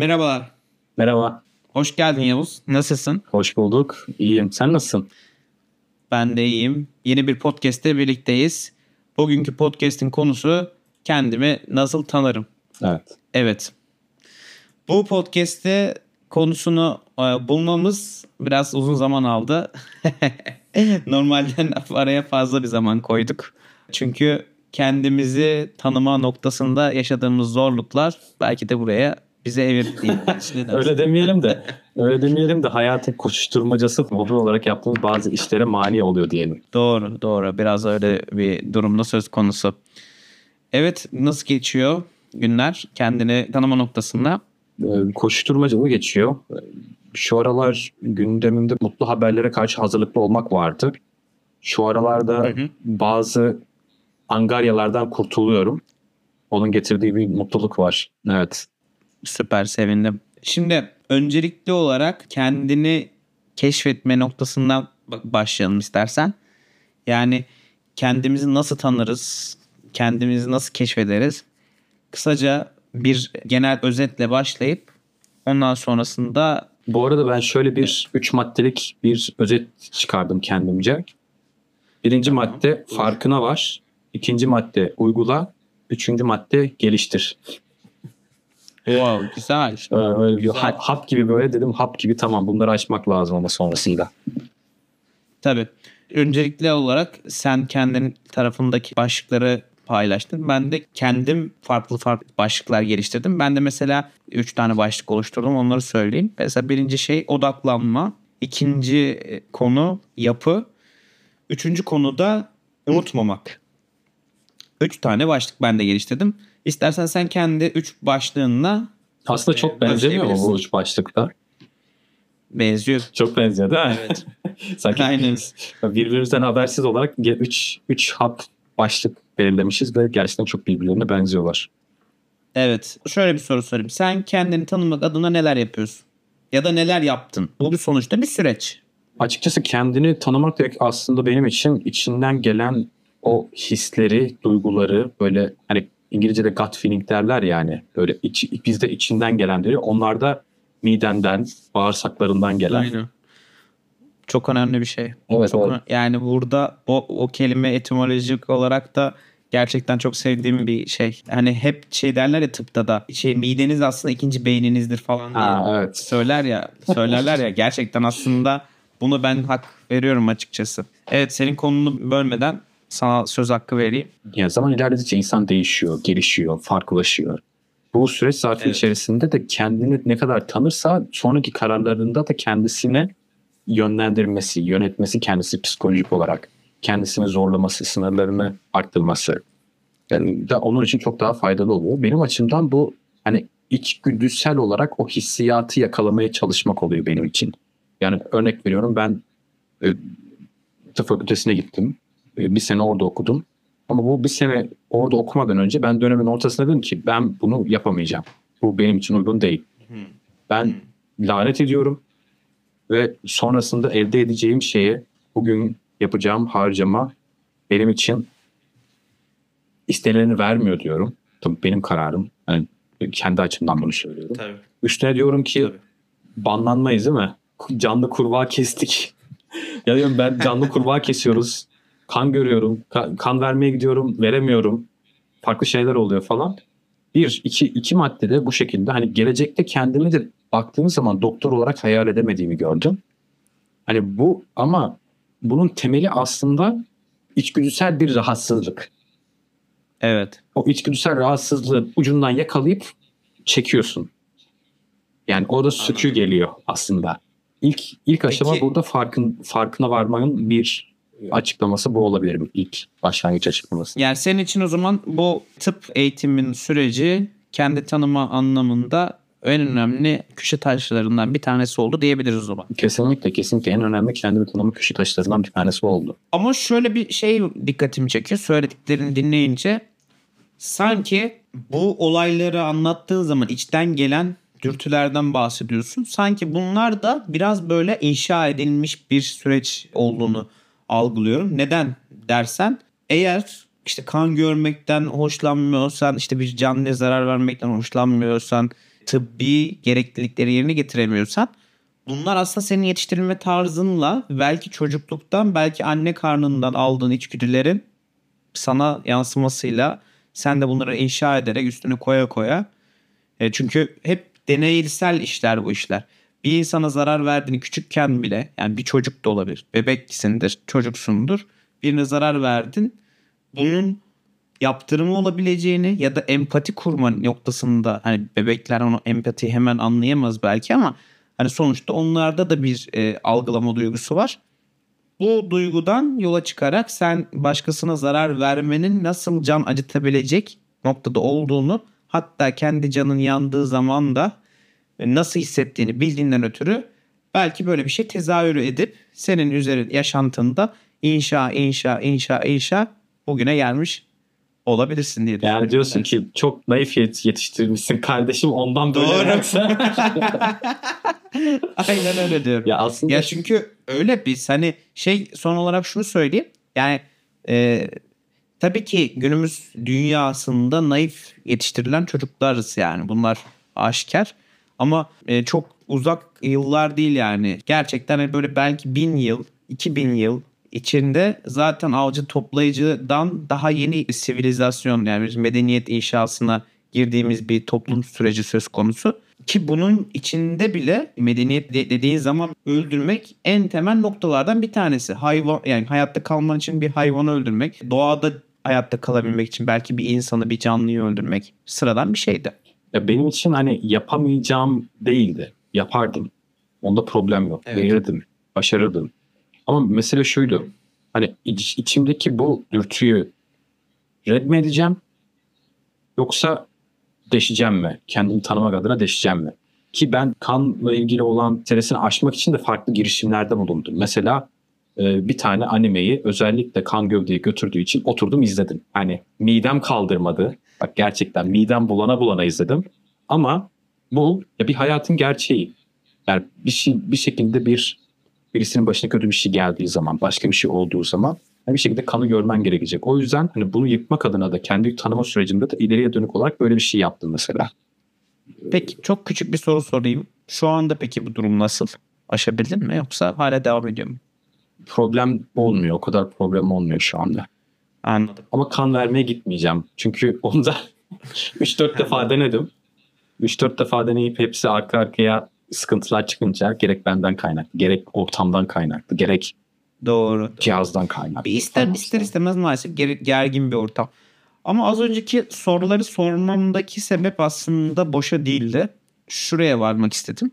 Merhabalar. Merhaba. Hoş geldin Yavuz. Nasılsın? Hoş bulduk. İyiyim. Sen nasılsın? Ben de iyiyim. Yeni bir podcast'te birlikteyiz. Bugünkü podcast'in konusu kendimi nasıl tanırım? Evet. Evet. Bu podcast'te konusunu e, bulmamız biraz uzun zaman aldı. Normalden araya fazla bir zaman koyduk. Çünkü kendimizi tanıma noktasında yaşadığımız zorluklar belki de buraya bize evirdi. öyle demeyelim de öyle demeyelim de hayatın koşuşturmacası mobil olarak yaptığımız bazı işlere mani oluyor diyelim. Doğru doğru biraz öyle bir durumda söz konusu. Evet nasıl geçiyor günler kendini tanıma noktasında? Ee, koşuşturmacalı geçiyor. Şu aralar gündemimde mutlu haberlere karşı hazırlıklı olmak vardı. Şu aralarda hı hı. bazı angaryalardan kurtuluyorum. Onun getirdiği bir mutluluk var. Evet. Süper sevindim. Şimdi öncelikli olarak kendini keşfetme noktasından başlayalım istersen. Yani kendimizi nasıl tanırız? Kendimizi nasıl keşfederiz? Kısaca bir genel özetle başlayıp ondan sonrasında bu arada ben şöyle bir üç maddelik bir özet çıkardım kendimce. Birinci tamam. madde farkına var. İkinci madde uygula. Üçüncü madde geliştir. Wow güzel. Öyle bir güzel. hap gibi böyle dedim hap gibi tamam bunları açmak lazım ama sonrasında. Tabii. Öncelikli olarak sen kendin tarafındaki başlıkları paylaştın. Ben de kendim farklı farklı başlıklar geliştirdim. Ben de mesela 3 tane başlık oluşturdum. Onları söyleyeyim. Mesela birinci şey odaklanma. ikinci konu yapı. Üçüncü konu da unutmamak. Üç tane başlık ben de geliştirdim. İstersen sen kendi üç başlığınla aslında çok e, benzemiyor mu bu üç başlıkta? Benziyor. Çok benziyor değil mi? Evet. Sanki Aynen. birbirimizden habersiz olarak 3 3 hap başlık belirlemişiz ve gerçekten çok birbirlerine benziyorlar. Evet. Şöyle bir soru sorayım. Sen kendini tanımak adına neler yapıyorsun? Ya da neler yaptın? Bu bir sonuçta bir süreç. Açıkçası kendini tanımak demek aslında benim için içinden gelen o hisleri, duyguları böyle hani İngilizce'de gut feeling derler yani. Böyle iç, bizde içinden gelen diyor. Onlarda midenden, bağırsaklarından gelen. Aynen. Çok önemli bir şey. Evet, çok önemli. Yani burada o, o kelime etimolojik olarak da gerçekten çok sevdiğim bir şey. Hani hep şey derler ya tıpta da şey mideniz aslında ikinci beyninizdir falan diye. Ha, evet. Söyler ya, söylerler ya gerçekten aslında bunu ben hak veriyorum açıkçası. Evet senin konunu bölmeden sana söz hakkı vereyim. Ya zaman ilerledikçe insan değişiyor, gelişiyor, farklılaşıyor. Bu süreç zarfı evet. içerisinde de kendini ne kadar tanırsa sonraki kararlarında da kendisine yönlendirmesi, yönetmesi kendisi psikolojik olarak kendisini zorlaması, sınırlarını arttırması yani da onun için çok daha faydalı oluyor. Benim açımdan bu hani içgüdüsel olarak o hissiyatı yakalamaya çalışmak oluyor benim için. Yani örnek veriyorum ben e, tıp fakültesine gittim. E, bir sene orada okudum. Ama bu bir sene orada okumadan önce ben dönemin ortasında dedim ki ben bunu yapamayacağım. Bu benim için uygun değil. Ben lanet ediyorum ve sonrasında elde edeceğim şeye bugün yapacağım harcama benim için istenileni vermiyor diyorum. Tabii benim kararım. Yani kendi açımdan bunu söylüyorum. Tabii. Üstüne diyorum ki Tabii. banlanmayız değil mi? Canlı kurbağa kestik. ya diyorum ben canlı kurbağa kesiyoruz. Kan görüyorum. Kan, kan vermeye gidiyorum. Veremiyorum. Farklı şeyler oluyor falan. Bir, iki, iki maddede bu şekilde hani gelecekte kendimi de baktığım zaman doktor olarak hayal edemediğimi gördüm. Hani bu ama bunun temeli aslında içgüdüsel bir rahatsızlık. Evet. O içgüdüsel rahatsızlığı ucundan yakalayıp çekiyorsun. Yani o da sökü geliyor aslında. İlk ilk aşama Peki, burada farkın farkına varmanın bir açıklaması bu olabilir ilk başlangıç açıklaması. Yani senin için o zaman bu tıp eğitimin süreci kendi tanıma anlamında en önemli köşe taşlarından bir tanesi oldu diyebiliriz o zaman. Kesinlikle kesinlikle en önemli kendimi tanıma köşe taşlarından bir tanesi oldu. Ama şöyle bir şey dikkatimi çekiyor. Söylediklerini dinleyince sanki bu olayları anlattığın zaman içten gelen dürtülerden bahsediyorsun. Sanki bunlar da biraz böyle inşa edilmiş bir süreç olduğunu algılıyorum. Neden dersen eğer işte kan görmekten hoşlanmıyorsan işte bir canlıya zarar vermekten hoşlanmıyorsan tıbbi gereklilikleri yerine getiremiyorsan bunlar aslında senin yetiştirilme tarzınla belki çocukluktan belki anne karnından aldığın içgüdülerin sana yansımasıyla sen de bunları inşa ederek üstüne koya koya e, çünkü hep deneysel işler bu işler. Bir insana zarar verdiğini küçükken bile yani bir çocuk da olabilir. Bebeksindir, çocuksundur. Birine zarar verdin. Bunun yaptırımı olabileceğini ya da empati kurma noktasında hani bebekler onu empati hemen anlayamaz belki ama hani sonuçta onlarda da bir e, algılama duygusu var. Bu duygudan yola çıkarak sen başkasına zarar vermenin nasıl can acıtabilecek noktada olduğunu hatta kendi canın yandığı zaman da nasıl hissettiğini bildiğinden ötürü belki böyle bir şey tezahür edip senin üzerin yaşantında inşa inşa inşa inşa bugüne gelmiş olabilirsin diye düşünüyorum. Yani diyorsun ki çok naif yet- yetiştirmişsin kardeşim ondan böyle Doğru. Aynen öyle diyorum. ya aslında Ya çünkü öyle biz hani şey son olarak şunu söyleyeyim. Yani e, tabii ki günümüz dünyasında naif yetiştirilen çocuklarız yani. Bunlar aşikar. Ama e, çok uzak yıllar değil yani. Gerçekten hani böyle belki bin yıl, iki bin yıl içinde zaten avcı toplayıcıdan daha yeni sivilizasyon yani bir medeniyet inşasına girdiğimiz bir toplum süreci söz konusu. Ki bunun içinde bile medeniyet de- dediğin zaman öldürmek en temel noktalardan bir tanesi. Hayvan yani hayatta kalman için bir hayvanı öldürmek, doğada hayatta kalabilmek için belki bir insanı, bir canlıyı öldürmek sıradan bir şeydi. Ya benim için hani yapamayacağım değildi. Yapardım. Onda problem yok. Evet. Verirdim. Başarırdım. Ama mesele şuydu. Hani iç- içimdeki bu dürtüyü red mi edeceğim? Yoksa deşeceğim mi? Kendimi tanımak adına deşeceğim mi? Ki ben kanla ilgili olan meselesini aşmak için de farklı girişimlerde bulundum. Mesela e, bir tane animeyi özellikle kan gövdeyi götürdüğü için oturdum izledim. Hani midem kaldırmadı. Bak gerçekten midem bulana bulana izledim. Ama bu ya bir hayatın gerçeği. Yani bir şey bir şekilde bir birisinin başına kötü bir şey geldiği zaman, başka bir şey olduğu zaman yani bir şekilde kanı görmen gerekecek. O yüzden hani bunu yıkmak adına da kendi tanıma sürecimde de ileriye dönük olarak böyle bir şey yaptım mesela. Peki çok küçük bir soru sorayım. Şu anda peki bu durum nasıl? Aşabildin mi yoksa hala devam ediyor mu? Problem olmuyor. O kadar problem olmuyor şu anda. Anladım. Ama kan vermeye gitmeyeceğim. Çünkü onda 3-4 defa denedim. 3-4 defa deneyip hepsi arka arkaya sıkıntılar çıkınca gerek benden kaynaklı, gerek ortamdan kaynaklı, gerek Doğru. cihazdan kaynaklı. Bir ister ister istemez maalesef ger- gergin bir ortam. Ama az önceki soruları sormamdaki sebep aslında boşa değildi. Şuraya varmak istedim.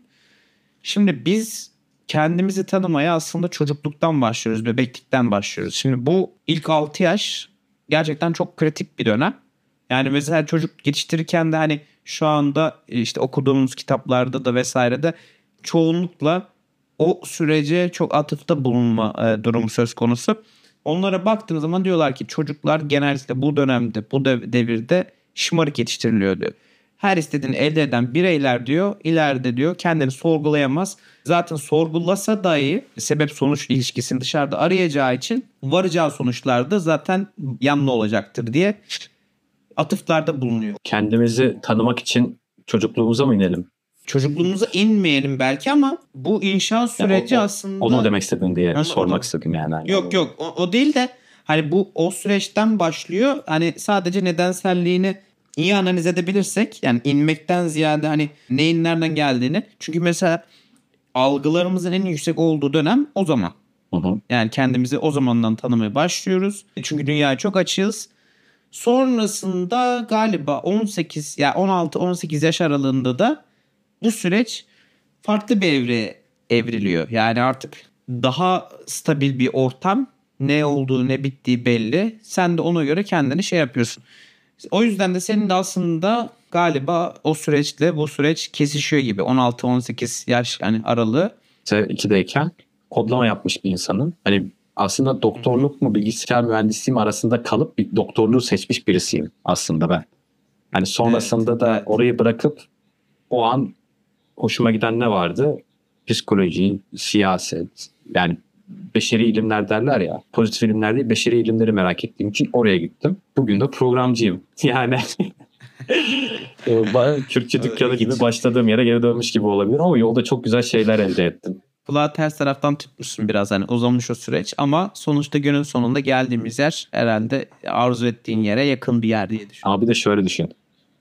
Şimdi biz kendimizi tanımaya aslında çocukluktan başlıyoruz, bebeklikten başlıyoruz. Şimdi bu ilk 6 yaş gerçekten çok kritik bir dönem. Yani mesela çocuk yetiştirirken de hani şu anda işte okuduğumuz kitaplarda da vesairede çoğunlukla o sürece çok atıfta bulunma e, durumu söz konusu. Onlara baktığınız zaman diyorlar ki çocuklar genellikle bu dönemde, bu dev- devirde şımarık yetiştiriliyor diyor. Her istediğini elde eden bireyler diyor ileride diyor kendini sorgulayamaz. Zaten sorgulasa dahi sebep sonuç ilişkisini dışarıda arayacağı için varacağı sonuçlarda zaten yanlı olacaktır diye atıflarda bulunuyor. Kendimizi tanımak için çocukluğumuza mı inelim? Çocukluğumuza inmeyelim belki ama bu inşa süreci o- aslında... Onu demek istedin diye Yani sormak o- istedim yani. Hani Yok yok o, o değil de hani bu o süreçten başlıyor. Hani sadece nedenselliğini iyi analiz edebilirsek yani inmekten ziyade hani neyin nereden geldiğini. Çünkü mesela algılarımızın en yüksek olduğu dönem o zaman. Hı hı. Yani kendimizi o zamandan tanımaya başlıyoruz. Çünkü dünyaya çok açığız. Sonrasında galiba 18 ya 16-18 yaş aralığında da bu süreç farklı bir evreye evriliyor. Yani artık daha stabil bir ortam ne olduğu ne bittiği belli. Sen de ona göre kendini şey yapıyorsun. O yüzden de senin de aslında galiba o süreçle bu süreç kesişiyor gibi. 16-18 yaş yani aralığı. Lise 2'deyken kodlama yapmış bir insanın hani aslında doktorluk mu bilgisayar mühendisliği mi arasında kalıp bir doktorluğu seçmiş birisiyim aslında ben. Hani sonrasında Evet, da evet. orayı bırakıp o an hoşuma giden ne vardı? Psikoloji, siyaset yani beşeri ilimler derler ya. Pozitif ilimler değil beşeri ilimleri merak ettiğim için oraya gittim. Bugün de programcıyım. Yani Ee, bayağı Kürtçü dükkanı gibi başladığım yere geri dönmüş gibi olabilir ama yolda çok güzel şeyler elde ettim. Kulağı ters taraftan tutmuşsun biraz hani uzamış o süreç ama sonuçta günün sonunda geldiğimiz yer herhalde arzu ettiğin yere yakın bir yer diye. Ama bir de şöyle düşün.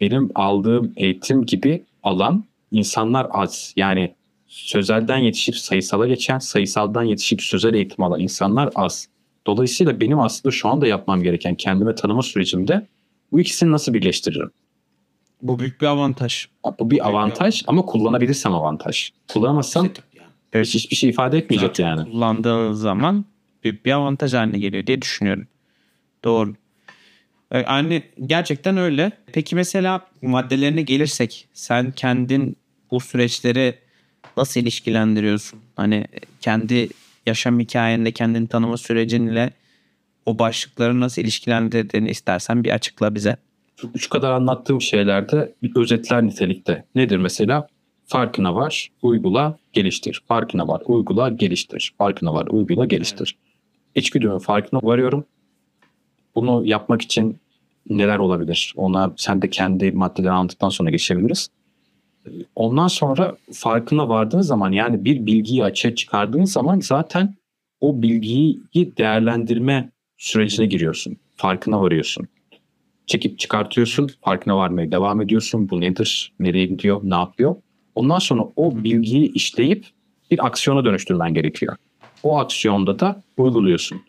Benim aldığım eğitim gibi alan insanlar az. Yani sözelden yetişip sayısala geçen, sayısaldan yetişip sözel eğitim alan insanlar az. Dolayısıyla benim aslında şu anda yapmam gereken kendime tanıma sürecimde bu ikisini nasıl birleştiririm? Bu büyük bir avantaj. Bu bir avantaj ama kullanabilirsem avantaj. Kullanamazsam hiç hiçbir şey ifade etmeyecek Zaten yani. Kullandığın zaman büyük bir avantaj haline geliyor diye düşünüyorum. Doğru. Ee, Yani gerçekten öyle. Peki mesela maddelerine gelirsek sen kendin bu süreçleri nasıl ilişkilendiriyorsun? Hani kendi yaşam hikayende kendini tanıma sürecinle o başlıkları nasıl ilişkilendirdiğini istersen bir açıkla bize. Şu, kadar anlattığım şeylerde özetler nitelikte. Nedir mesela? Farkına var, uygula, geliştir. Farkına var, uygula, geliştir. Farkına var, uygula, geliştir. İçgüdümün farkına varıyorum. Bunu yapmak için neler olabilir? Ona sen de kendi maddeleri anlattıktan sonra geçebiliriz. Ondan sonra farkına vardığın zaman yani bir bilgiyi açığa çıkardığın zaman zaten o bilgiyi değerlendirme sürecine giriyorsun. Farkına varıyorsun çekip çıkartıyorsun. Farkına varmaya devam ediyorsun. Bu nedir? Nereye gidiyor? Ne yapıyor? Ondan sonra o bilgiyi işleyip bir aksiyona dönüştürmen gerekiyor. O aksiyonda da uyguluyorsun.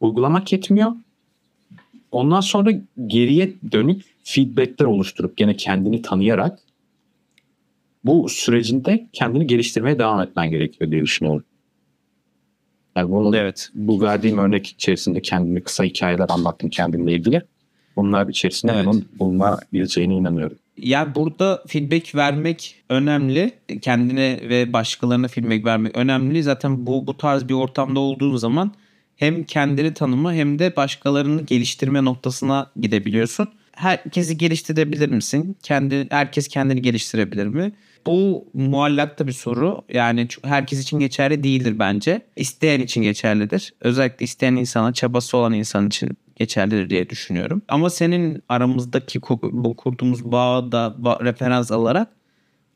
Uygulamak yetmiyor. Ondan sonra geriye dönük feedbackler oluşturup gene kendini tanıyarak bu sürecinde kendini geliştirmeye devam etmen gerekiyor diye düşünüyorum. Yani bunu, Evet. bu verdiğim örnek içerisinde kendimi kısa hikayeler anlattım kendimle ilgili. Bunlar içerisinde Evet. bunun bulunabileceğine inanıyorum. Yani burada feedback vermek önemli. Kendine ve başkalarına feedback vermek önemli. Zaten bu bu tarz bir ortamda olduğun zaman hem kendini tanıma hem de başkalarını geliştirme noktasına gidebiliyorsun. Herkesi geliştirebilir misin? Kendi herkes kendini geliştirebilir mi? Bu muallakta bir soru. Yani herkes için geçerli değildir bence. İsteyen için geçerlidir. Özellikle isteyen insana, çabası olan insan için geçerlidir diye düşünüyorum. Ama senin aramızdaki bu kurduğumuz bağı da referans alarak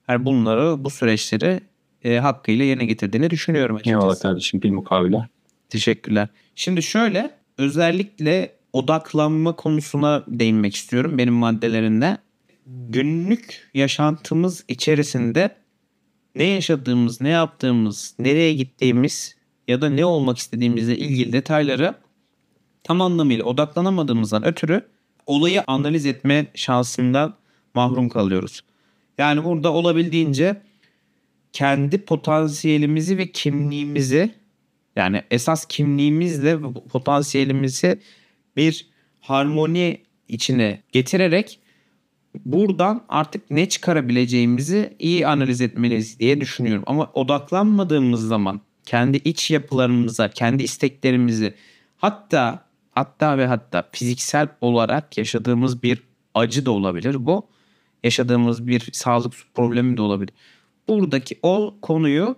her bunları, bu süreçleri e, hakkıyla yerine getirdiğini düşünüyorum açıkçası. Eyvallah kardeşim bir mukavele. Teşekkürler. Şimdi şöyle özellikle odaklanma konusuna değinmek istiyorum benim maddelerinde. Günlük yaşantımız içerisinde ne yaşadığımız, ne yaptığımız, nereye gittiğimiz ya da ne olmak istediğimizle ilgili detayları tam anlamıyla odaklanamadığımızdan ötürü olayı analiz etme şansından mahrum kalıyoruz. Yani burada olabildiğince kendi potansiyelimizi ve kimliğimizi yani esas kimliğimizle potansiyelimizi bir harmoni içine getirerek buradan artık ne çıkarabileceğimizi iyi analiz etmeliyiz diye düşünüyorum. Ama odaklanmadığımız zaman kendi iç yapılarımıza, kendi isteklerimizi hatta hatta ve hatta fiziksel olarak yaşadığımız bir acı da olabilir bu. Yaşadığımız bir sağlık problemi de olabilir. Buradaki o konuyu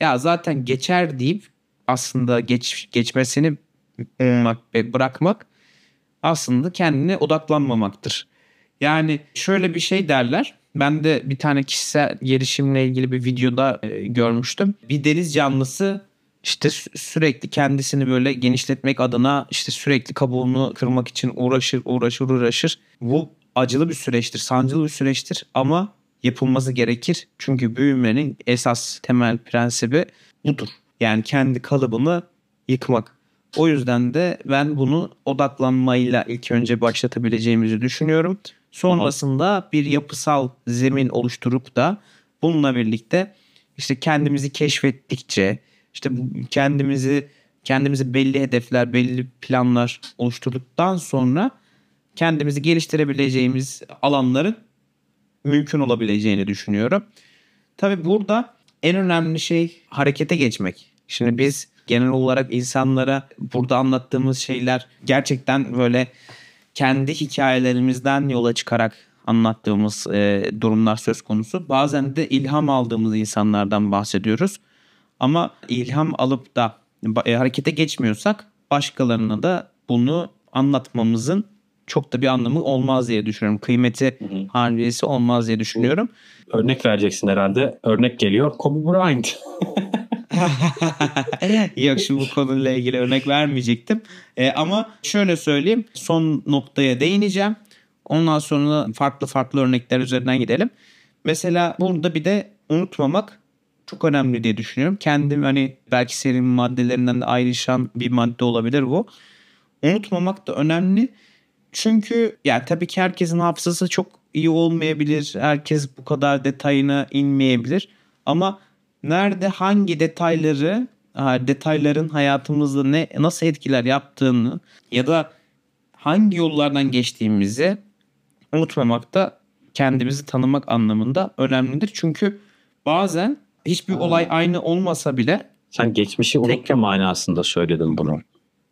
ya zaten geçer deyip aslında geç, geçmesini ve bırakmak aslında kendine odaklanmamaktır. Yani şöyle bir şey derler. Ben de bir tane kişisel gelişimle ilgili bir videoda e, görmüştüm. Bir deniz canlısı işte sü- sürekli kendisini böyle genişletmek adına işte sürekli kabuğunu kırmak için uğraşır, uğraşır, uğraşır. Bu acılı bir süreçtir, sancılı bir süreçtir ama yapılması gerekir. Çünkü büyümenin esas temel prensibi budur. Yani kendi kalıbını yıkmak. O yüzden de ben bunu odaklanmayla ilk önce başlatabileceğimizi düşünüyorum. Sonrasında bir yapısal zemin oluşturup da bununla birlikte işte kendimizi keşfettikçe işte kendimizi kendimizi belli hedefler, belli planlar oluşturduktan sonra kendimizi geliştirebileceğimiz alanların mümkün olabileceğini düşünüyorum. Tabii burada en önemli şey harekete geçmek. Şimdi biz genel olarak insanlara burada anlattığımız şeyler gerçekten böyle kendi hikayelerimizden yola çıkarak anlattığımız e, durumlar söz konusu. Bazen de ilham aldığımız insanlardan bahsediyoruz. Ama ilham alıp da e, harekete geçmiyorsak başkalarına da bunu anlatmamızın çok da bir anlamı olmaz diye düşünüyorum. Kıymeti harbiyesi olmaz diye düşünüyorum. Örnek vereceksin herhalde. Örnek geliyor. Kobe Bryant. Yok şimdi bu konuyla ilgili örnek vermeyecektim. Ee, ama şöyle söyleyeyim. Son noktaya değineceğim. Ondan sonra farklı farklı örnekler üzerinden gidelim. Mesela burada bir de unutmamak çok önemli diye düşünüyorum. Kendim hani belki senin maddelerinden de ayrışan bir madde olabilir bu. Unutmamak da önemli. Çünkü yani tabii ki herkesin hafızası çok iyi olmayabilir. Herkes bu kadar detayına inmeyebilir. Ama nerede hangi detayları detayların hayatımızda ne nasıl etkiler yaptığını ya da hangi yollardan geçtiğimizi unutmamak da kendimizi tanımak anlamında önemlidir. Çünkü bazen hiçbir olay aynı olmasa bile Sen geçmişi unutma manasında söyledin bunu.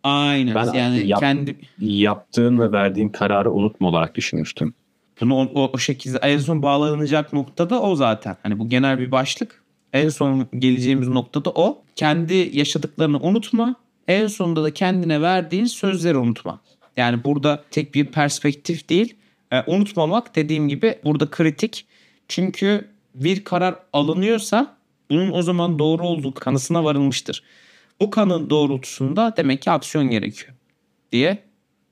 aynen Ben yani yap- kendi Yaptığın ve verdiğin kararı unutma olarak düşünmüştüm. bunu o, o, o şekilde en son bağlanacak nokta da o zaten. Hani bu genel bir başlık. En son geleceğimiz nokta da o. Kendi yaşadıklarını unutma. En sonunda da kendine verdiğin sözleri unutma. Yani burada tek bir perspektif değil. E, unutmamak dediğim gibi burada kritik. Çünkü bir karar alınıyorsa bunun o zaman doğru olduğu kanısına varılmıştır. Bu kanın doğrultusunda demek ki aksiyon gerekiyor diye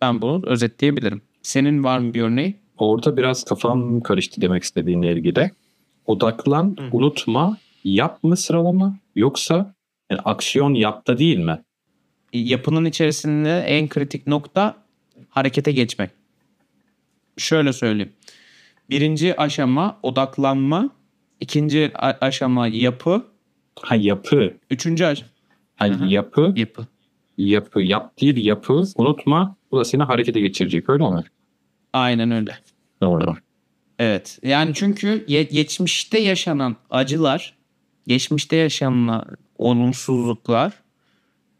ben bunu özetleyebilirim. Senin var mı bir örneği? Orada biraz kafam karıştı demek istediğinle ilgili. Odaklan, unutma, yap mı sıralama yoksa yani aksiyon yap da değil mi? yapının içerisinde en kritik nokta harekete geçmek. Şöyle söyleyeyim. Birinci aşama odaklanma. ikinci aşama yapı. Ha yapı. Üçüncü aşama hı. yapı, yapı. yapı, yap değil yapı. Unutma. Bu da seni harekete geçirecek öyle mi? Aynen öyle. Doğru. Evet. Yani çünkü geçmişte yaşanan acılar, geçmişte yaşanan olumsuzluklar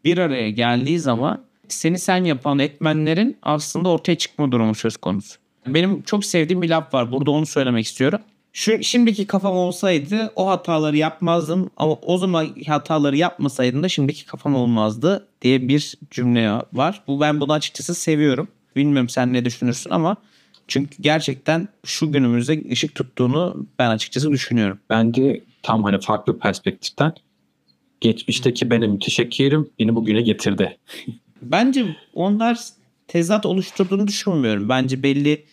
bir araya geldiği zaman seni sen yapan etmenlerin aslında ortaya çıkma durumu söz konusu. Benim çok sevdiğim bir laf var. Burada onu söylemek istiyorum. Şu şimdiki kafam olsaydı o hataları yapmazdım ama o zaman hataları yapmasaydım da şimdiki kafam olmazdı diye bir cümle var. Bu ben bunu açıkçası seviyorum. Bilmiyorum sen ne düşünürsün ama çünkü gerçekten şu günümüzde ışık tuttuğunu ben açıkçası düşünüyorum. Bence tam hani farklı perspektiften geçmişteki benim müteşekkirim beni bugüne getirdi. Bence onlar tezat oluşturduğunu düşünmüyorum. Bence belli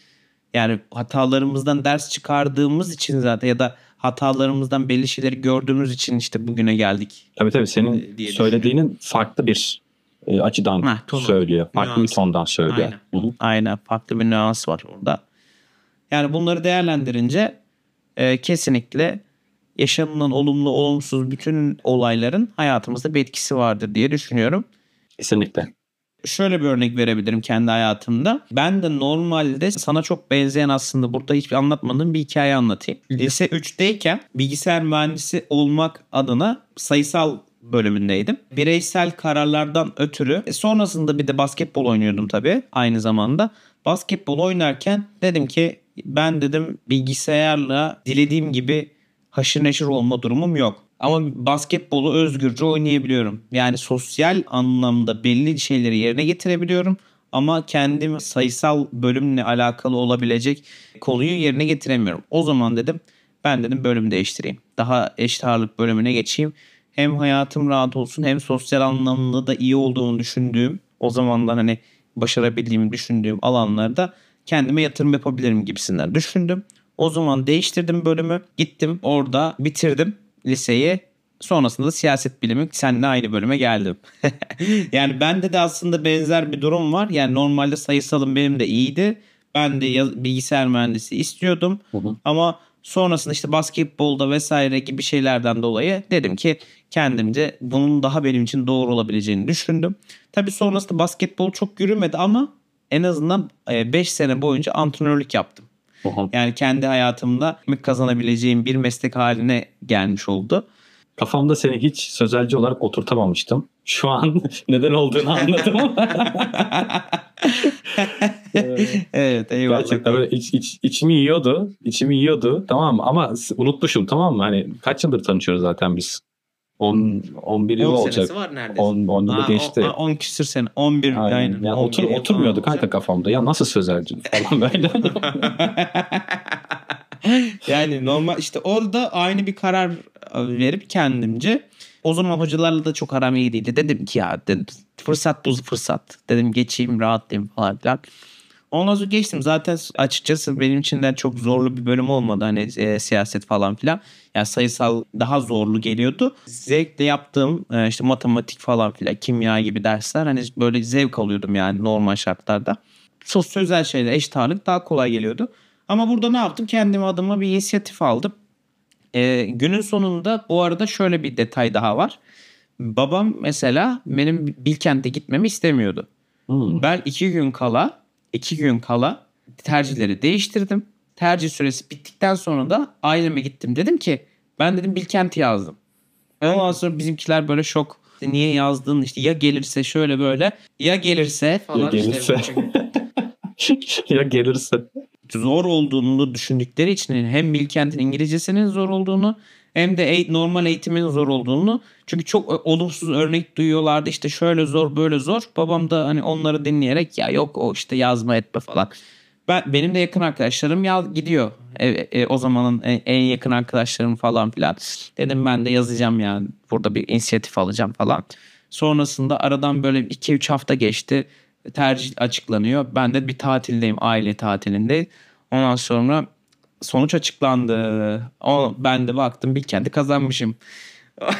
yani hatalarımızdan ders çıkardığımız için zaten ya da hatalarımızdan belli şeyleri gördüğümüz için işte bugüne geldik. Tabii tabii senin diye söylediğinin farklı bir e, açıdan Heh, tonu. söylüyor. Farklı Nüans. bir tondan söylüyor. Aynen. Aynen farklı bir nüans var orada. Yani bunları değerlendirince e, kesinlikle yaşanılan olumlu olumsuz bütün olayların hayatımızda bir etkisi vardır diye düşünüyorum. Kesinlikle. şöyle bir örnek verebilirim kendi hayatımda. Ben de normalde sana çok benzeyen aslında burada hiçbir anlatmadığım bir hikaye anlatayım. Lise 3'teyken bilgisayar mühendisi olmak adına sayısal bölümündeydim. Bireysel kararlardan ötürü e, sonrasında bir de basketbol oynuyordum tabii aynı zamanda. Basketbol oynarken dedim ki ben dedim bilgisayarla dilediğim gibi haşır neşir olma durumum yok. Ama basketbolu özgürce oynayabiliyorum. Yani sosyal anlamda belli şeyleri yerine getirebiliyorum. Ama kendim sayısal bölümle alakalı olabilecek konuyu yerine getiremiyorum. O zaman dedim ben dedim bölüm değiştireyim. Daha eşit ağırlık bölümüne geçeyim. Hem hayatım rahat olsun hem sosyal anlamda da iyi olduğunu düşündüğüm o zamandan hani başarabildiğimi düşündüğüm alanlarda kendime yatırım yapabilirim gibisinden düşündüm. O zaman değiştirdim bölümü. Gittim orada bitirdim liseyi. Sonrasında da siyaset bilimi seninle aynı bölüme geldim. yani bende de aslında benzer bir durum var. Yani normalde sayısalım benim de iyiydi. Ben de yaz- bilgisayar mühendisi istiyordum. Hı hı. Ama sonrasında işte basketbolda vesaire gibi şeylerden dolayı dedim ki kendimce bunun daha benim için doğru olabileceğini düşündüm. Tabii sonrasında basketbol çok yürümedi ama en azından 5 sene boyunca antrenörlük yaptım. Yani kendi hayatımda kazanabileceğim bir meslek haline gelmiş oldu. Kafamda seni hiç sözelci olarak oturtamamıştım. Şu an neden olduğunu anladım. evet eyvallah. Gerçekten böyle iç, iç, içimi yiyordu. İçimi yiyordu. Tamam mı? Ama unutmuşum tamam mı? Hani kaç yıldır tanışıyoruz zaten biz? 10 11 yıl 10 olacak. senesi var neredeyse. 10 10 yılı geçti. o- 10 küsür sene. 11 Aynen. aynen. Yani 11 otur, yıl oturmuyordu kanka kafamda. Ya nasıl sözelci falan böyle. yani normal işte orada aynı bir karar verip kendimce o zaman hocalarla da çok aram iyi değildi. Dedim ki ya dedim, fırsat bu fırsat. Dedim geçeyim rahatlayayım falan filan. Ondan sonra geçtim. Zaten açıkçası benim için de çok zorlu bir bölüm olmadı. Hani e, siyaset falan filan. Yani sayısal daha zorlu geliyordu. Zevkle yaptığım e, işte matematik falan filan, kimya gibi dersler hani böyle zevk alıyordum yani normal şartlarda. Sosyal özel şeyler, eşit ağırlık daha kolay geliyordu. Ama burada ne yaptım? Kendime adıma bir inisiyatif aldım. E, günün sonunda bu arada şöyle bir detay daha var. Babam mesela benim Bilkent'e gitmemi istemiyordu. Hmm. Ben iki gün kala, iki gün kala tercihleri değiştirdim. Tercih süresi bittikten sonra da aileme gittim. Dedim ki ben dedim Bilkent'i yazdım. Ondan sonra bizimkiler böyle şok. İşte niye yazdın işte ya gelirse şöyle böyle ya gelirse falan. Ya gelirse. İşte ya gelirse. Zor olduğunu düşündükleri için hem Bilkent'in İngilizcesinin zor olduğunu hem de normal eğitimin zor olduğunu çünkü çok olumsuz örnek duyuyorlardı. İşte şöyle zor böyle zor. Babam da hani onları dinleyerek ya yok o işte yazma etme falan. Ben benim de yakın arkadaşlarım ya gidiyor. E, e, o zamanın en, en yakın arkadaşlarım falan filan. Dedim ben de yazacağım yani burada bir inisiyatif alacağım falan. Sonrasında aradan böyle 2-3 hafta geçti tercih açıklanıyor ben de bir tatildeyim aile tatilinde ondan sonra sonuç açıklandı. O, ben de baktım Bilkent'i kazanmışım.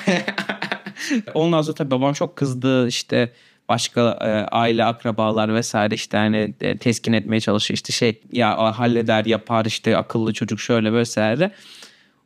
Ondan sonra tabii babam çok kızdı işte başka e, aile akrabalar vesaire işte hani e, teskin etmeye çalışıyor işte şey ya halleder yapar işte akıllı çocuk şöyle vesaire.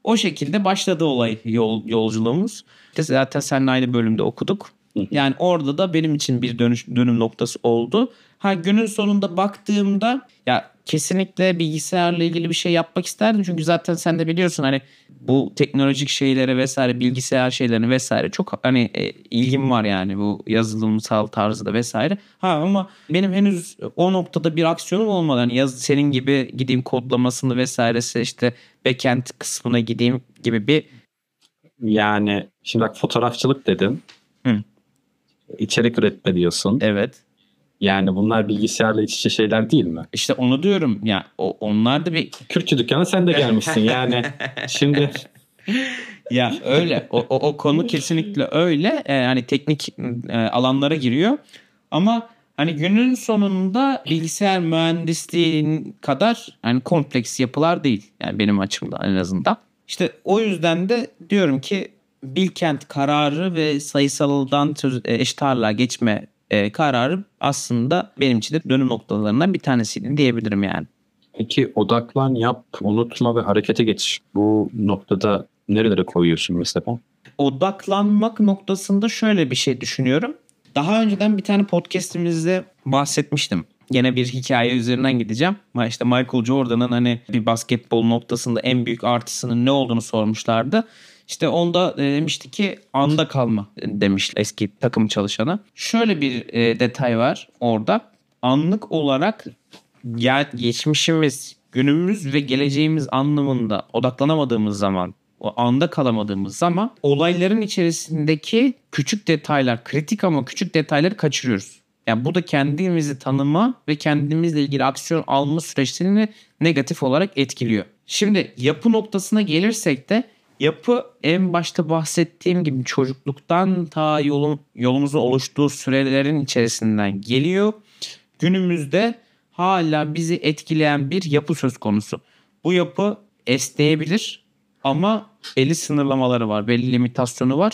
O şekilde başladı olay yol, yolculuğumuz. İşte zaten seninle aynı bölümde okuduk. Yani orada da benim için bir dönüş dönüm noktası oldu. Ha günün sonunda baktığımda ya kesinlikle bilgisayarla ilgili bir şey yapmak isterdim. Çünkü zaten sen de biliyorsun hani bu teknolojik şeylere vesaire bilgisayar şeylerine vesaire çok hani e, ilgim var yani bu yazılımsal tarzda vesaire. Ha ama benim henüz o noktada bir aksiyonum olmadı. Hani yaz, senin gibi gideyim kodlamasını vesairesi işte backend kısmına gideyim gibi bir Yani şimdi bak fotoğrafçılık dedin. İçerik üretme diyorsun. evet Yani bunlar bilgisayarla iç içe şeyler değil mi? işte onu diyorum ya o, onlar da bir Kürtçü dükkana sen de gelmişsin yani. şimdi Ya öyle. O, o, o konu kesinlikle öyle. Ee, hani teknik e, alanlara giriyor. Ama hani günün sonunda bilgisayar mühendisliğin kadar hani kompleks yapılar değil. Yani benim açımdan en azından. İşte o yüzden de diyorum ki Bilkent kararı ve sayısaldan söz, e, eşit ağırlığa geçme e, kararı aslında benim için de dönüm noktalarından bir tanesiydi diyebilirim yani. peki odaklan, yap, unutma ve harekete geç. Bu noktada nerelere koyuyorsun mesela? odaklanmak noktasında şöyle bir şey düşünüyorum. Daha önceden bir tane podcast'imizde bahsetmiştim. Gene bir hikaye üzerinden gideceğim. İşte Michael Jordan'ın hani bir basketbol noktasında en büyük artısının ne olduğunu sormuşlardı. İşte onda e, demişti ki anda kalma demiş eski takım çalışana. Şöyle bir e, detay var orada. Anlık olarak gel, geçmişimiz, günümüz ve geleceğimiz anlamında odaklanamadığımız zaman, o anda kalamadığımız zaman olayların içerisindeki küçük detaylar, kritik ama küçük detayları kaçırıyoruz. Yani bu da kendimizi tanıma ve kendimizle ilgili aksiyon alma süreçlerini negatif olarak etkiliyor. Şimdi yapı noktasına gelirsek de yapı en başta bahsettiğim gibi çocukluktan ta yolun, yolumuzun oluştuğu sürelerin içerisinden geliyor. Günümüzde hala bizi etkileyen bir yapı söz konusu. Bu yapı esneyebilir ama belli sınırlamaları var, belli limitasyonu var.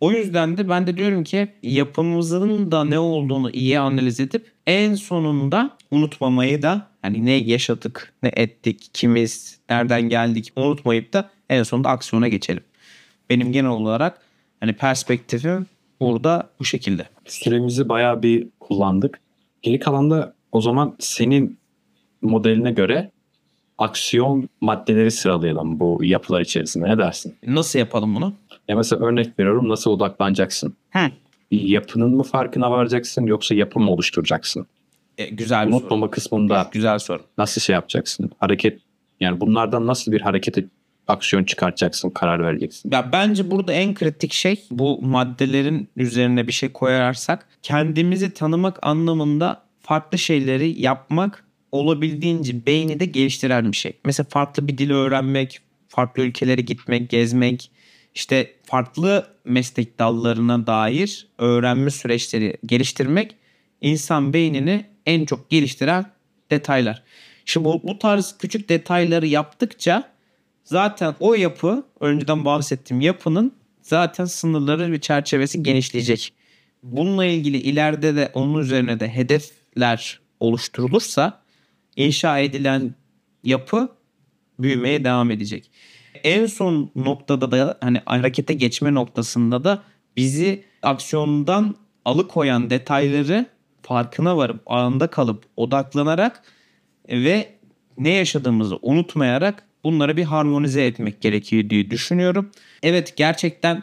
O yüzden de ben de diyorum ki yapımızın da ne olduğunu iyi analiz edip en sonunda unutmamayı da hani ne yaşadık, ne ettik, kimiz, nereden geldik unutmayıp da en sonunda aksiyona geçelim. Benim genel olarak hani perspektifim burada bu şekilde. Süremizi bayağı bir kullandık. Geri kalan da o zaman senin modeline göre aksiyon maddeleri sıralayalım bu yapılar içerisinde. Ne dersin? Nasıl yapalım bunu? Ya mesela örnek veriyorum nasıl odaklanacaksın? Hı. Bir yapının mı farkına varacaksın yoksa yapı mı oluşturacaksın? E, güzel bir soru. Unutmama kısmında Güzel soru. nasıl şey yapacaksın? Hareket yani bunlardan nasıl bir hareket aksiyon çıkartacaksın, karar vereceksin. Ya bence burada en kritik şey bu maddelerin üzerine bir şey koyarsak kendimizi tanımak anlamında farklı şeyleri yapmak olabildiğince beyni de geliştiren bir şey. Mesela farklı bir dil öğrenmek, farklı ülkelere gitmek, gezmek, işte farklı meslek dallarına dair öğrenme süreçleri geliştirmek insan beynini en çok geliştiren detaylar. Şimdi bu, bu tarz küçük detayları yaptıkça zaten o yapı önceden bahsettiğim yapının zaten sınırları ve çerçevesi genişleyecek. Bununla ilgili ileride de onun üzerine de hedefler oluşturulursa inşa edilen yapı büyümeye devam edecek. En son noktada da hani harekete geçme noktasında da bizi aksiyondan alıkoyan detayları farkına varıp anında kalıp odaklanarak ve ne yaşadığımızı unutmayarak bunları bir harmonize etmek gerekiyor diye düşünüyorum. Evet gerçekten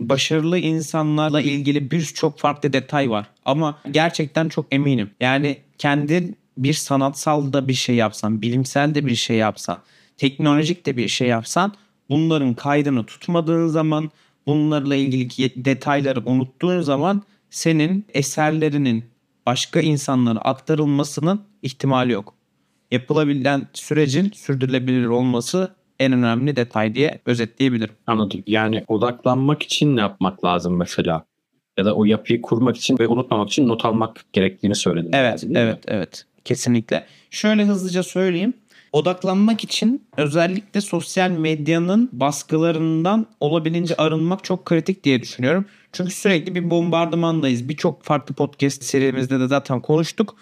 başarılı insanlarla ilgili birçok farklı detay var ama gerçekten çok eminim. Yani kendin bir sanatsal da bir şey yapsan, bilimsel de bir şey yapsan, teknolojik de bir şey yapsan bunların kaydını tutmadığın zaman, bunlarla ilgili detayları unuttuğun zaman senin eserlerinin başka insanlara aktarılmasının ihtimali yok. Yapılabilen sürecin sürdürülebilir olması en önemli detay diye özetleyebilirim. Anladım. Yani odaklanmak için ne yapmak lazım mesela? Ya da o yapıyı kurmak için ve unutmamak için not almak gerektiğini söyledin. Evet, evet, evet. Kesinlikle. Şöyle hızlıca söyleyeyim. Odaklanmak için özellikle sosyal medyanın baskılarından olabildiğince arınmak çok kritik diye düşünüyorum. Çünkü sürekli bir bombardımandayız. Birçok farklı podcast serimizde de zaten konuştuk.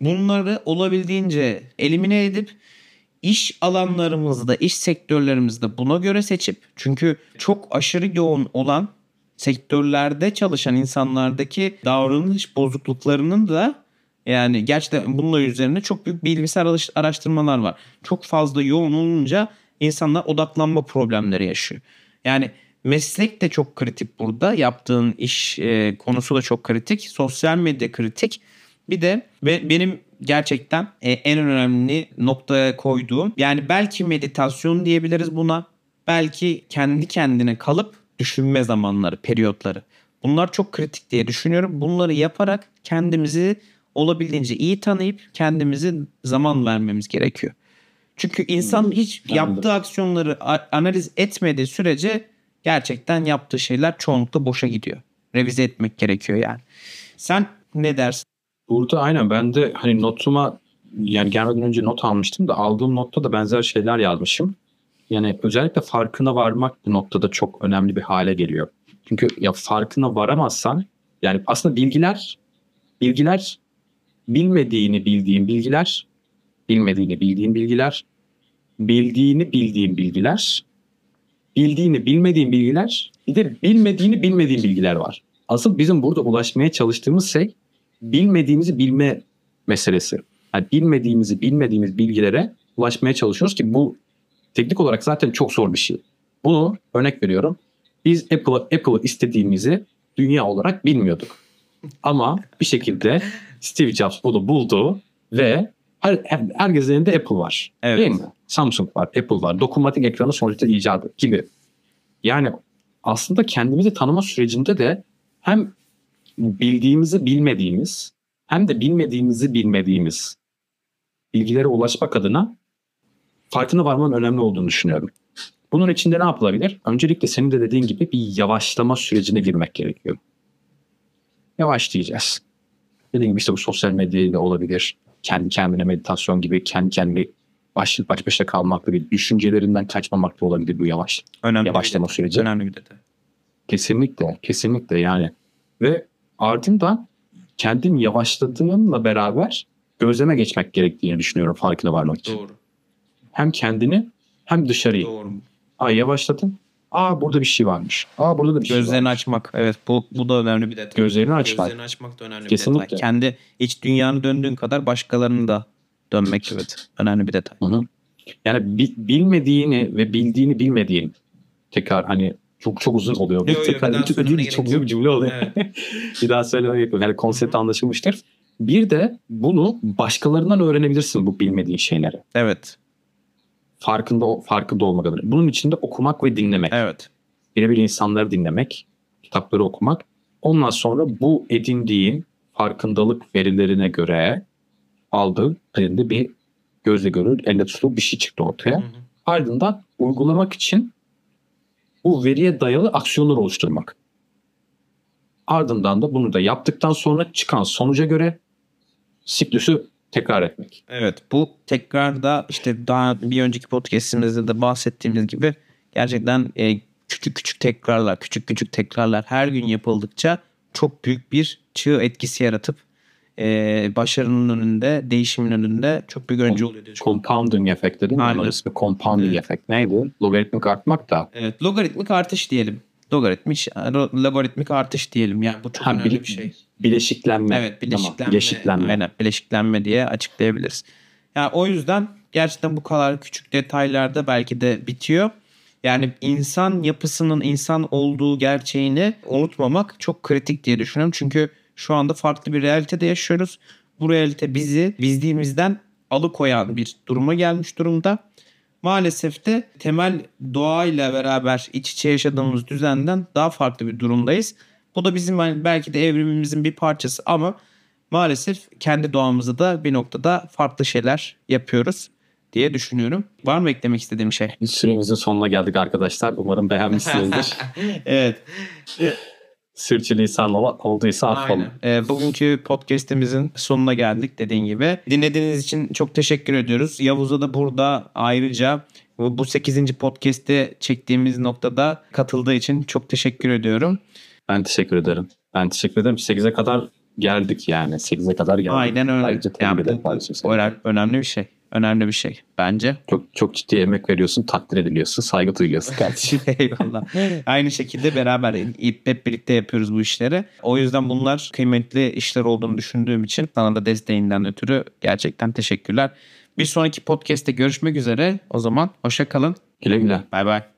Bunları olabildiğince elimine edip iş alanlarımızda, iş sektörlerimizde buna göre seçip çünkü çok aşırı yoğun olan sektörlerde çalışan insanlardaki davranış bozukluklarının da yani gerçekten bununla üzerine çok büyük bilimsel araştırmalar var. Çok fazla yoğun olunca insanlar odaklanma problemleri yaşıyor. Yani meslek de çok kritik burada. Yaptığın iş e, konusu da çok kritik. Sosyal medya kritik. Bir de ve benim gerçekten e, en önemli noktaya koyduğum yani belki meditasyon diyebiliriz buna. Belki kendi kendine kalıp düşünme zamanları, periyotları. Bunlar çok kritik diye düşünüyorum. Bunları yaparak kendimizi olabildiğince iyi tanıyıp kendimizi zaman vermemiz gerekiyor. Çünkü insan hiç yaptığı aksiyonları analiz etmediği sürece gerçekten yaptığı şeyler çoğunlukla boşa gidiyor. Revize etmek gerekiyor yani. Sen ne dersin? Burada aynen ben de hani notuma yani gelmeden önce not almıştım da aldığım notta da benzer şeyler yazmışım. Yani özellikle farkına varmak bu noktada çok önemli bir hale geliyor. Çünkü ya farkına varamazsan yani aslında bilgiler bilgiler bilmediğini bildiğin bilgiler bilmediğini bildiğin bilgiler bildiğini bildiğin bilgiler bildiğini bilmediğin bilgiler bir de bilmediğini bilmediğin bilgiler var. Asıl bizim burada ulaşmaya çalıştığımız şey bilmediğimizi bilme meselesi. Yani bilmediğimizi bilmediğimiz bilgilere ulaşmaya çalışıyoruz ki bu teknik olarak zaten çok zor bir şey. Bunu örnek veriyorum. Biz Apple Apple'ı istediğimizi dünya olarak bilmiyorduk. Ama bir şekilde Steve Jobs bunu buldu ve her, herkesin elinde Apple var. Evet. Değil mi? Samsung var, Apple var. Dokunmatik ekranı sonuçta icadı gibi. Yani aslında kendimizi tanıma sürecinde de hem bildiğimizi bilmediğimiz hem de bilmediğimizi bilmediğimiz bilgilere ulaşmak adına farkına varmanın önemli olduğunu düşünüyorum. Bunun içinde ne yapılabilir? Öncelikle senin de dediğin gibi bir yavaşlama sürecine girmek gerekiyor. Yavaşlayacağız. Dediğim gibi işte bu sosyal medyayla olabilir. Kendi kendine meditasyon gibi kendi kendine baş, baş başa kalmakla bir düşüncelerinden kaçmamakla olabilir bu yavaş. Önemli yavaşlama süreci. Önemli bir detay. Kesinlikle, kesinlikle yani. Ve ardından kendin yavaşladığınla beraber gözleme geçmek gerektiğini düşünüyorum farkına varmak için. Doğru. Hem kendini hem dışarıyı. Doğru. Aa yavaşladın. Aa burada bir şey varmış. Aa burada da bir Gözlerini şey Gözlerini açmak. Evet bu, bu da önemli bir detay. Gözlerini açmak. Gözlerini açmak da önemli Kesinlikle. bir detay. Kendi iç dünyanı döndüğün kadar başkalarını da dönmek evet önemli bir detay. Hı hı. Yani bi- bilmediğini ve bildiğini bilmediğin tekrar hani çok çok uzun oluyor. Yo, yo, tekrar bir çok, söylemene çok uzun bir cümle oluyor. Evet. bir daha söylemeye gerek yok. Yani konsept anlaşılmıştır. Bir de bunu başkalarından öğrenebilirsin bu bilmediğin şeyleri. Evet. farkında farkında olmak adına. Bunun içinde okumak ve dinlemek. Evet. Birebir insanları dinlemek, kitapları okumak. Ondan sonra bu edindiğin farkındalık verilerine göre aldığı elinde bir gözle görür, elle tutulur bir şey çıktı ortaya. Ardından uygulamak için bu veriye dayalı aksiyonlar oluşturmak. Ardından da bunu da yaptıktan sonra çıkan sonuca göre siklüsü tekrar etmek. Evet bu tekrarda işte daha bir önceki podcastimizde de bahsettiğimiz gibi gerçekten e, küçük küçük tekrarlar, küçük küçük tekrarlar her gün yapıldıkça çok büyük bir çığ etkisi yaratıp e, başarının önünde, değişimin önünde çok büyük öncü oluyor diye. Compounding efekti değil mi? Aynen. İsmi compounding Evet. efekt. Neydi? Logaritmik artmak da. Evet, logaritmik artış diyelim. Logaritmik, logaritmik artış diyelim. Yani bu çok Ha, önemli bile- bir şey. Bileşiklenme. Evet bileşiklenme. Tamam, bileşiklenme. Aynen bileşiklenme diye açıklayabiliriz. Yani o yüzden gerçekten bu kadar küçük detaylarda belki de bitiyor. Yani insan yapısının insan olduğu gerçeğini unutmamak çok kritik diye düşünüyorum. Çünkü şu anda farklı bir realitede yaşıyoruz. Bu realite bizi bizliğimizden alıkoyan bir duruma gelmiş durumda. Maalesef de temel doğayla beraber iç içe yaşadığımız düzenden daha farklı bir durumdayız. Bu da bizim hani belki de evrimimizin bir parçası ama maalesef kendi doğamızda da bir noktada farklı şeyler yapıyoruz diye düşünüyorum. Var mı eklemek istediğim şey? Süremizin sonuna geldik arkadaşlar. Umarım beğenmişsinizdir. evet. Sürçülisan ol- olduysa affola. Ee, bugünkü podcast'imizin sonuna geldik dediğin gibi. Dinlediğiniz için çok teşekkür ediyoruz. Yavuz'a da burada ayrıca bu bu 8. podcast'te çektiğimiz noktada katıldığı için çok teşekkür ediyorum. Ben teşekkür ederim. Ben teşekkür ederim. 8'e kadar geldik yani. 8'e kadar geldik. Aynen öyle. Ayrıca Yani bu, bu önemli bir şey. Önemli bir şey bence. Çok, çok ciddi emek veriyorsun. Takdir ediliyorsun. Saygı duyuyorsun kardeşim. Eyvallah. Aynı şekilde beraber hep birlikte yapıyoruz bu işleri. O yüzden bunlar kıymetli işler olduğunu düşündüğüm için sana da desteğinden ötürü gerçekten teşekkürler. Bir sonraki podcast'te görüşmek üzere. O zaman hoşça kalın. güle güle. Bay bay.